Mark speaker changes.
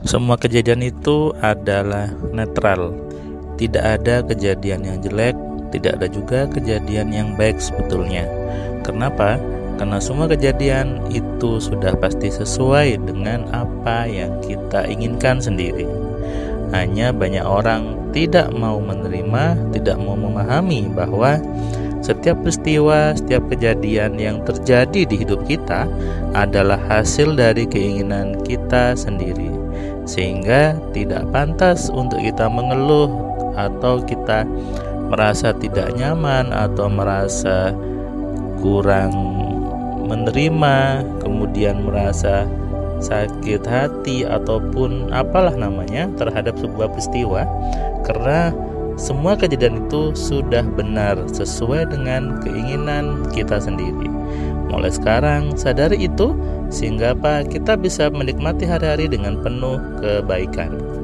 Speaker 1: Semua kejadian itu adalah netral. Tidak ada kejadian yang jelek, tidak ada juga kejadian yang baik sebetulnya. Kenapa? Karena semua kejadian itu sudah pasti sesuai dengan apa yang kita inginkan sendiri. Hanya banyak orang tidak mau menerima, tidak mau memahami bahwa setiap peristiwa, setiap kejadian yang terjadi di hidup kita adalah hasil dari keinginan kita sendiri, sehingga tidak pantas untuk kita mengeluh atau kita merasa tidak nyaman atau merasa kurang menerima, kemudian merasa sakit hati ataupun apalah namanya terhadap sebuah peristiwa. Karena semua kejadian itu sudah benar sesuai dengan keinginan kita sendiri. Mulai sekarang sadari itu sehingga apa kita bisa menikmati hari-hari dengan penuh kebaikan.